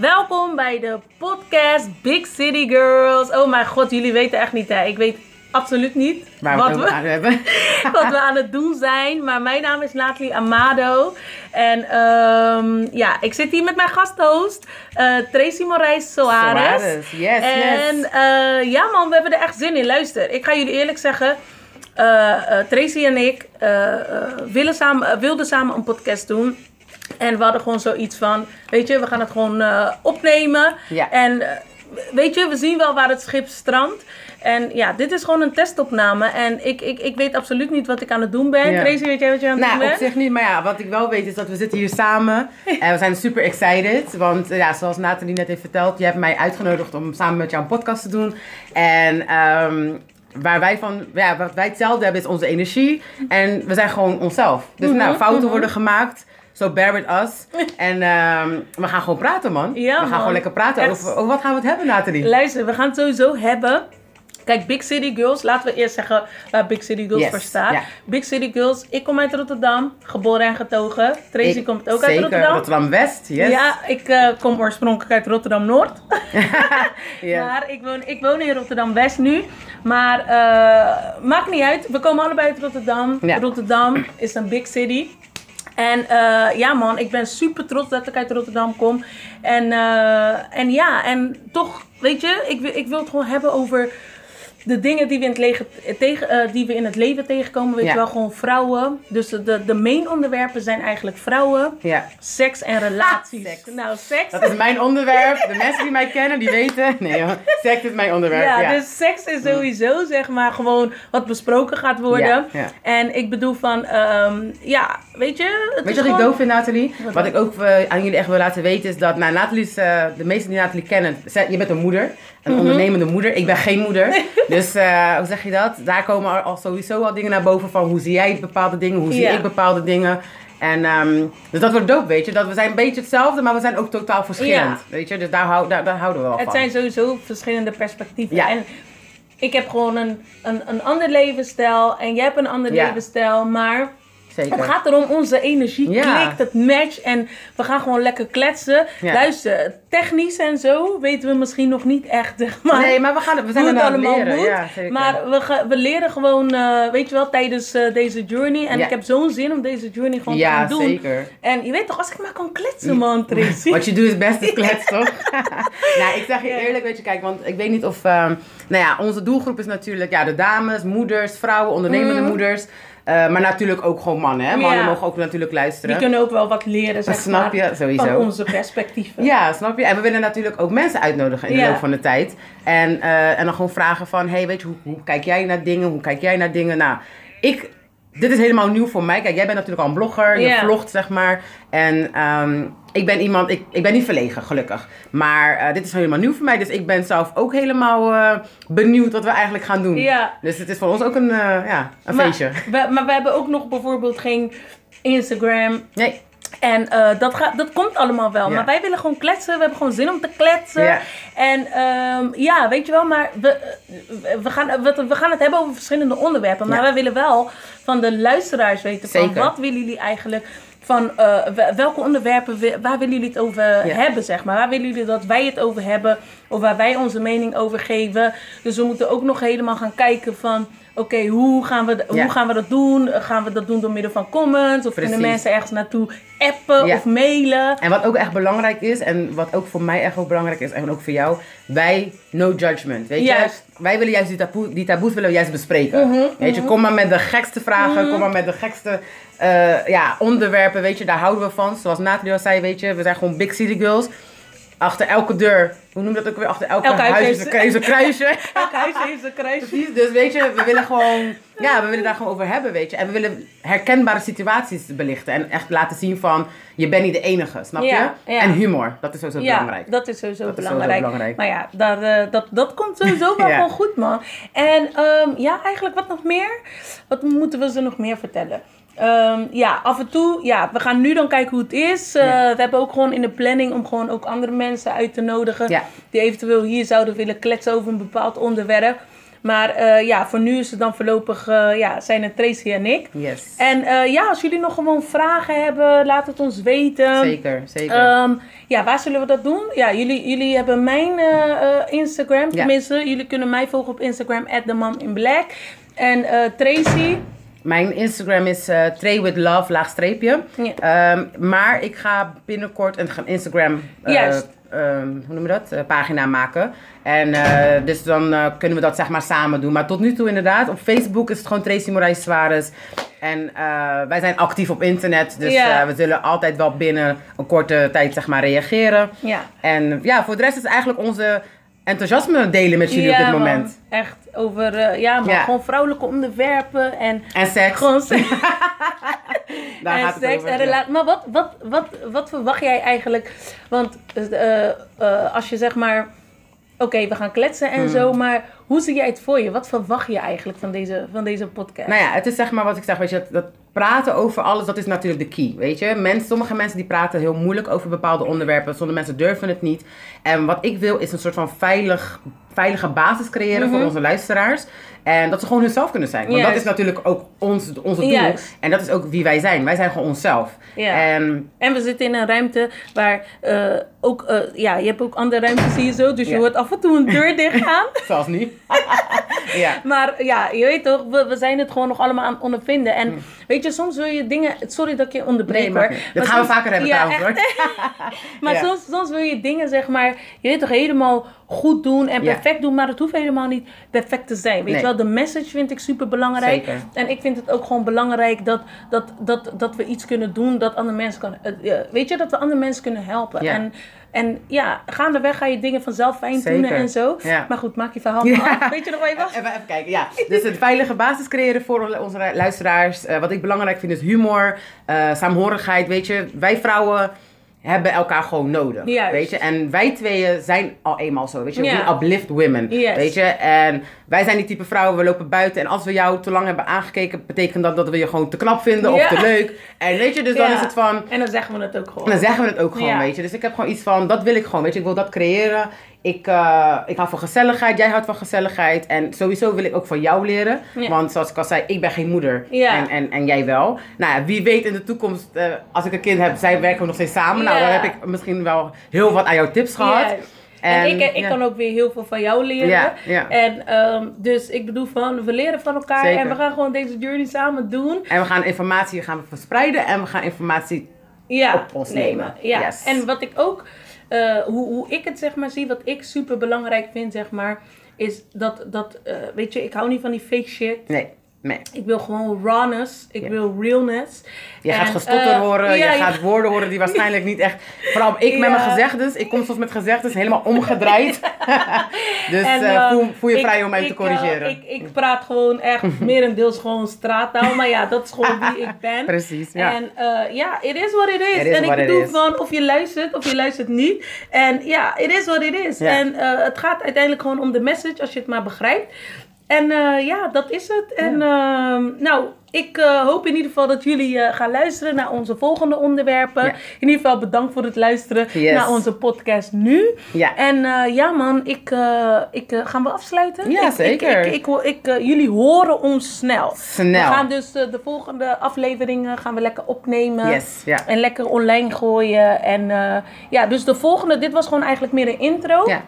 Welkom bij de podcast Big City Girls. Oh mijn god, jullie weten echt niet hè. Ik weet absoluut niet Waar wat, we aan hebben. wat we aan het doen zijn. Maar mijn naam is Nathalie Amado. En ehm, ja, ik zit hier met mijn gasthost eh, Tracy Moraes Soares. Soares, yes, En yes. eh, ja man, we hebben er echt zin in. Luister, ik ga jullie eerlijk zeggen. eh, Tracy en ik willen samen, wilden samen een podcast doen. En we hadden gewoon zoiets van, weet je, we gaan het gewoon eh, opnemen. Ja. En eh, weet je, we zien wel waar het schip strandt. En ja, dit is gewoon een testopname. En ik, ik, ik weet absoluut niet wat ik aan het doen ben. Ja. Tracy, weet jij wat je aan het Nou, doen op bent? zich niet, maar ja, wat ik wel weet is dat we zitten hier samen en we zijn super excited. Want eh, ja, zoals Nathalie net heeft verteld, je hebt mij uitgenodigd om samen met jou een podcast te doen. En ehm, waar wij van, ja, wat wij hetzelfde hebben is onze energie. En we zijn gewoon onszelf. Dus nou, fouten worden gemaakt. So bear with us. En ehm, we gaan gewoon praten, man. Ja, we gaan man. gewoon lekker praten over, over wat gaan we het hebben, Nathalie? Luister, we gaan het sowieso hebben. Kijk, Big City Girls, laten we eerst zeggen waar Big City Girls Yes, voor staat. ja. Big City Girls, ik kom uit Rotterdam, geboren en getogen. Tracy Ik- komt ook uit zeker, Rotterdam. Rotterdam-West, yes. Ja, ik eh, kom oorspronkelijk uit Rotterdam Noord. Maar ik woon, ik woon in Rotterdam West nu. Maar eh, maakt niet uit. We komen allebei uit Rotterdam. Ja. Rotterdam is een big city. En eh, ja man, ik ben super trots dat ik uit Rotterdam kom. En, eh, en ja, en toch, weet je, ik, ik wil het gewoon hebben over de dingen die we in het, lege, tegen, eh, die we in het leven tegenkomen. Weet Ja. je wel, gewoon vrouwen. Dus de, de main onderwerpen zijn eigenlijk vrouwen, ja. seks en relaties. Seks. Nou, seks. Dat is mijn onderwerp. De mensen die mij kennen, die weten. Nee hoor, seks is mijn onderwerp. Ja, Ja, dus seks is sowieso zeg maar gewoon wat besproken gaat worden. Ja, ja. En ik bedoel van, ehm, ja, weet je. Het Weet je wat ik gewoon- doof vind, Nathalie? Wat ik ook eh, aan jullie echt wil laten weten is dat, nou, Nathalie is, eh, de meesten die Nathalie kennen, je bent een moeder. Een Mhm. ondernemende moeder. Ik ben geen moeder. dus eh, hoe zeg je dat? Daar komen al, sowieso al dingen naar boven van hoe zie jij bepaalde dingen, hoe zie ik bepaalde dingen. En ehm, dus dat wordt dope, weet je. Dat we zijn een beetje hetzelfde, maar we zijn ook totaal verschillend. Weet je, dus daar, hou, daar, daar houden we wel Het van. zijn sowieso verschillende perspectieven. Ja. En ik heb gewoon een, een, een ander levensstijl en jij hebt een ander Ja. levensstijl. Maar Zeker. het gaat erom, onze energie Ja. klikt, het match en we gaan gewoon lekker kletsen. Ja. Luister, technisch en zo weten we misschien nog niet echt, maar. nee, maar we, gaan, we zijn het allemaal leren. moet. Ja, zeker. maar we, we leren gewoon, eh, weet je wel, tijdens eh, deze journey. En ik heb zo'n zin om deze journey gewoon te ja, gaan doen. zeker. En je weet toch, als ik maar kan kletsen, man, Tracy. Wat je doet is best is klets, toch? nou, ik zeg je eerlijk, weet je, kijk, want ik weet niet of... ehm, nou ja, onze doelgroep is natuurlijk ja, de dames, moeders, vrouwen, ondernemende Mhm. moeders. Eh, maar natuurlijk ook gewoon mannen, hè. Mannen Ja. mogen ook natuurlijk luisteren. Die kunnen ook wel wat leren, zeg snap maar, je, sowieso. van onze perspectieven. Ja, snap je? En we willen natuurlijk ook mensen uitnodigen in de loop van de tijd. En, eh, en dan gewoon vragen van, hey, weet je, hoe, hoe kijk jij naar dingen? Hoe kijk jij naar dingen? Nou, ik... Dit is helemaal nieuw voor mij. Kijk, jij bent natuurlijk al een blogger. Je vlogt, zeg maar. En ehm, ik ben iemand... Ik, ik ben niet verlegen, gelukkig. Maar eh, dit is helemaal nieuw voor mij. Dus ik ben zelf ook helemaal eh, benieuwd wat we eigenlijk gaan doen. Dus het is voor ons ook een, eh, ja, een maar, feestje. We, maar we hebben ook nog bijvoorbeeld geen Instagram. Nee, En eh, dat, gaat, dat komt allemaal wel. Ja. Maar wij willen gewoon kletsen. We hebben gewoon zin om te kletsen. Ja. En ehm, ja, weet je wel, maar we, we, gaan, we, we gaan het hebben over verschillende onderwerpen. Maar Ja. wij willen wel van de luisteraars weten van wat willen jullie eigenlijk van eh, we- welke onderwerpen, waar willen jullie het over Ja. hebben, zeg maar. Waar willen jullie dat wij het over hebben of waar wij onze mening over geven. Dus we moeten ook nog helemaal gaan kijken van oké, hoe, gaan we, Ja. hoe gaan we dat doen? Gaan we dat doen door middel van comments? Of kunnen mensen ergens naartoe appen Ja. of mailen? En wat ook echt belangrijk is, en wat ook voor mij echt ook belangrijk is, en ook voor jou, wij, no judgment. Weet Juist. je? Wij willen juist die, taboe, die taboes willen we juist bespreken. weet je, kom maar met de gekste vragen, kom maar met de gekste eh, ja, onderwerpen, weet je, daar houden we van. Zoals Nathalie al zei, weet je, we zijn gewoon big city girls. Achter elke deur, hoe noem je dat ook weer? Achter elke Elk huis huis heeft is een, is een kruisje. Elk huis heeft een kruisje. Precies, dus weet je, we willen gewoon, ja, we willen daar gewoon over hebben, weet je. En we willen herkenbare situaties belichten en echt laten zien van, je bent niet de enige, snap je? Ja, ja. En humor, dat is sowieso Ja, belangrijk. dat is sowieso Dat is belangrijk. sowieso belangrijk. Maar ja, daar, eh, dat, dat komt sowieso wel gewoon goed, man. En ehm, ja, eigenlijk wat nog meer? Wat moeten we ze nog meer vertellen? Ehm, ja, af en toe, ja, we gaan nu dan kijken hoe het is. Eh, Ja. We hebben ook gewoon in de planning om gewoon ook andere mensen uit te nodigen. Ja. Die eventueel hier zouden willen kletsen over een bepaald onderwerp. Maar eh, ja, voor nu is het dan voorlopig, eh, ja, zijn het Tracy en ik. Yes. En ja, als jullie nog gewoon vragen hebben, laat het ons weten. zeker, zeker. Ehm, ja, waar zullen we dat doen? Ja, jullie, jullie hebben mijn Instagram. Ja. Tenminste, jullie kunnen mij volgen op Instagram, @themominblack. En eh, Tracy, Mijn Instagram is Tray with Love, laagstreepje. Ja. Ehm, maar ik ga binnenkort een Instagram eh, ehm, hoe noem je dat? Eh, pagina maken. En dus dan kunnen we dat zeg maar samen doen. Maar tot nu toe inderdaad, op Facebook is het gewoon Tracy Moraes Suarez. En wij zijn actief op internet, dus Ja. we zullen altijd wel binnen een korte tijd zeg maar reageren. ja. En ja, voor de rest is eigenlijk onze enthousiasme delen met jullie op dit man. moment. Echt over, eh, ja, maar Ja. gewoon vrouwelijke onderwerpen en En seks, gewoon seks. daar en gaat het seks over. en ja. relatie. Maar wat, wat, wat, wat verwacht jij eigenlijk? Want eh, eh, als je zeg maar, oké, we gaan kletsen en Hmm. zo, maar hoe zie jij het voor je? Wat verwacht je eigenlijk van deze, van deze podcast? Nou ja, het is zeg maar wat ik zeg, weet je, dat, dat praten over alles, dat is natuurlijk de key, weet je. Mensen, sommige mensen die praten heel moeilijk over bepaalde onderwerpen, sommige mensen durven het niet. En wat ik wil is een soort van veilig, veilige basis creëren voor Mhm. onze luisteraars. En dat ze gewoon hunzelf kunnen zijn. Want dat is natuurlijk ook ons, onze doel. En dat is ook wie wij zijn. Wij zijn gewoon onszelf. Ja. En En we zitten in een ruimte waar eh, ook, eh, ja, je hebt ook andere ruimtes hier zo, dus je hoort af en toe een deur dicht gaan. zoals nu. Ja. Maar ja, je weet toch, we, we zijn het gewoon nog allemaal aan het ondervinden. En weet je, soms wil je dingen, sorry dat ik je onderbreek Hmm. Nee, hoor. Maar Dat gaan we soms- vaker hebben Ja, trouwens echt. hoor. Maar Ja. soms, soms wil je dingen, zeg maar, je weet toch, helemaal goed doen en Ja. perfect doen. Maar het hoeft helemaal niet perfect te zijn. Weet Nee. je wel, de message vind ik super belangrijk. Zeker. En ik vind het ook gewoon belangrijk dat, dat, dat, dat we iets kunnen doen dat andere mensen kan, eh, weet je, dat we andere mensen kunnen helpen. En, en ja, gaandeweg ga je dingen vanzelf fijn doen en zo. Ja. Maar goed, maak je verhaal Ja. af. Weet je nog je was? Even, even kijken, ja. Dus een veilige basis creëren voor onze luisteraars. Eh, wat ik belangrijk vind is humor, eh saamhorigheid, weet je. Wij vrouwen hebben elkaar gewoon nodig, Juist. weet je. En wij tweeën zijn al eenmaal zo, weet je. Ja. We uplift women, Yes. weet je. En wij zijn die type vrouwen, we lopen buiten. En als we jou te lang hebben aangekeken, betekent dat dat we je gewoon te knap vinden Ja. of te leuk. En weet je, dus dan is het van... En dan zeggen we het ook gewoon. En dan zeggen we het ook gewoon, weet je. Dus ik heb gewoon iets van, dat wil ik gewoon, weet je. Ik wil dat creëren. Ik, eh, ik hou van gezelligheid, jij houdt van gezelligheid. En sowieso wil ik ook van jou leren. Ja. Want zoals ik al zei, ik ben geen moeder. Ja. En, en, en jij wel. Nou ja, wie weet in de toekomst, eh, als ik een kind heb, zij werken we nog steeds samen. Nou, dan heb ik misschien wel heel wat aan jouw tips gehad. En, ik, ik ja. kan ook weer heel veel van jou leren. Ja, ja. En ehm, dus ik bedoel van, we leren van elkaar Zeker. en we gaan gewoon deze journey samen doen. En we gaan informatie gaan we verspreiden en we gaan informatie... Op ons nemen. Ja. Yes. En wat ik ook, eh, hoe, hoe ik het zeg maar zie, wat ik super belangrijk vind, zeg maar, is dat, dat eh, weet je, ik hou niet van die fake shit. Nee, nee. Ik wil gewoon rawness. Ik Ja. wil realness. Je gaat gestotter eh, horen, ja, je gaat woorden horen die waarschijnlijk niet echt... Vooral ik met mijn gezegdes, ik kom soms met gezegdes helemaal omgedraaid. dus En, eh, voel, voel je ik- vrij om mij ik, te corrigeren. eh, ik, ik praat gewoon echt merendeels gewoon straattaal. Maar ja, dat is gewoon wie ik ben. Precies, ja. En ja, it is what it is. It is en ik bedoel gewoon of je luistert of je luistert niet. En ja, it is what it is. En het gaat uiteindelijk gewoon om de message als je het maar begrijpt. En eh, ja, dat is het. En ehm, nou, ik eh, hoop in ieder geval dat jullie eh, gaan luisteren naar onze volgende onderwerpen. Ja. In ieder geval bedankt voor het luisteren Yes. naar onze podcast nu. Ja. En ja man, ik, ik, gaan we afsluiten? Ja, Ik- zeker. Ik, ik, jullie horen ons snel. Snel. We gaan dus de volgende afleveringen gaan we lekker opnemen. Yes. En lekker online gooien. En ja, dus de volgende, dit was gewoon eigenlijk meer een intro. Ja.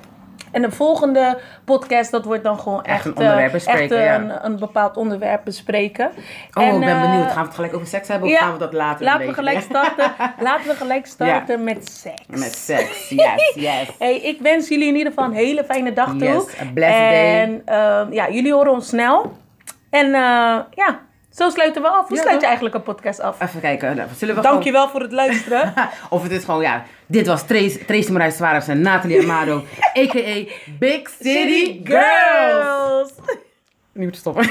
En de volgende podcast, dat wordt dan gewoon echt, Echt een onderwerp eh, bespreken, echt, eh, ja. een, een bepaald onderwerp bespreken. Oh, En, ik ben eh, benieuwd. Gaan we het gelijk over seks hebben of ja, gaan we dat later Laten we gelijk starten. laten we gelijk starten met seks. Met seks, yes, yes. Hey, ik wens jullie in ieder geval een hele fijne dag toe. Yes, a blessed day. En ehm, ja, jullie horen ons snel. En eh, ja, zo sluiten we af. Hoe Ja, sluit je eigenlijk een podcast af? Even kijken. Nou, zullen we gewoon... Dankjewel voor het luisteren. Of het is gewoon, ja, dit was Trace, Tracy Marijs Suarez en Nathalie Amado, a.k.a. Big City Girls. Nu moet je stoppen.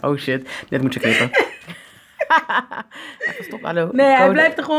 Oh shit, dit moet je knippen. Even stop, hallo. Nee, hij blijft er gewoon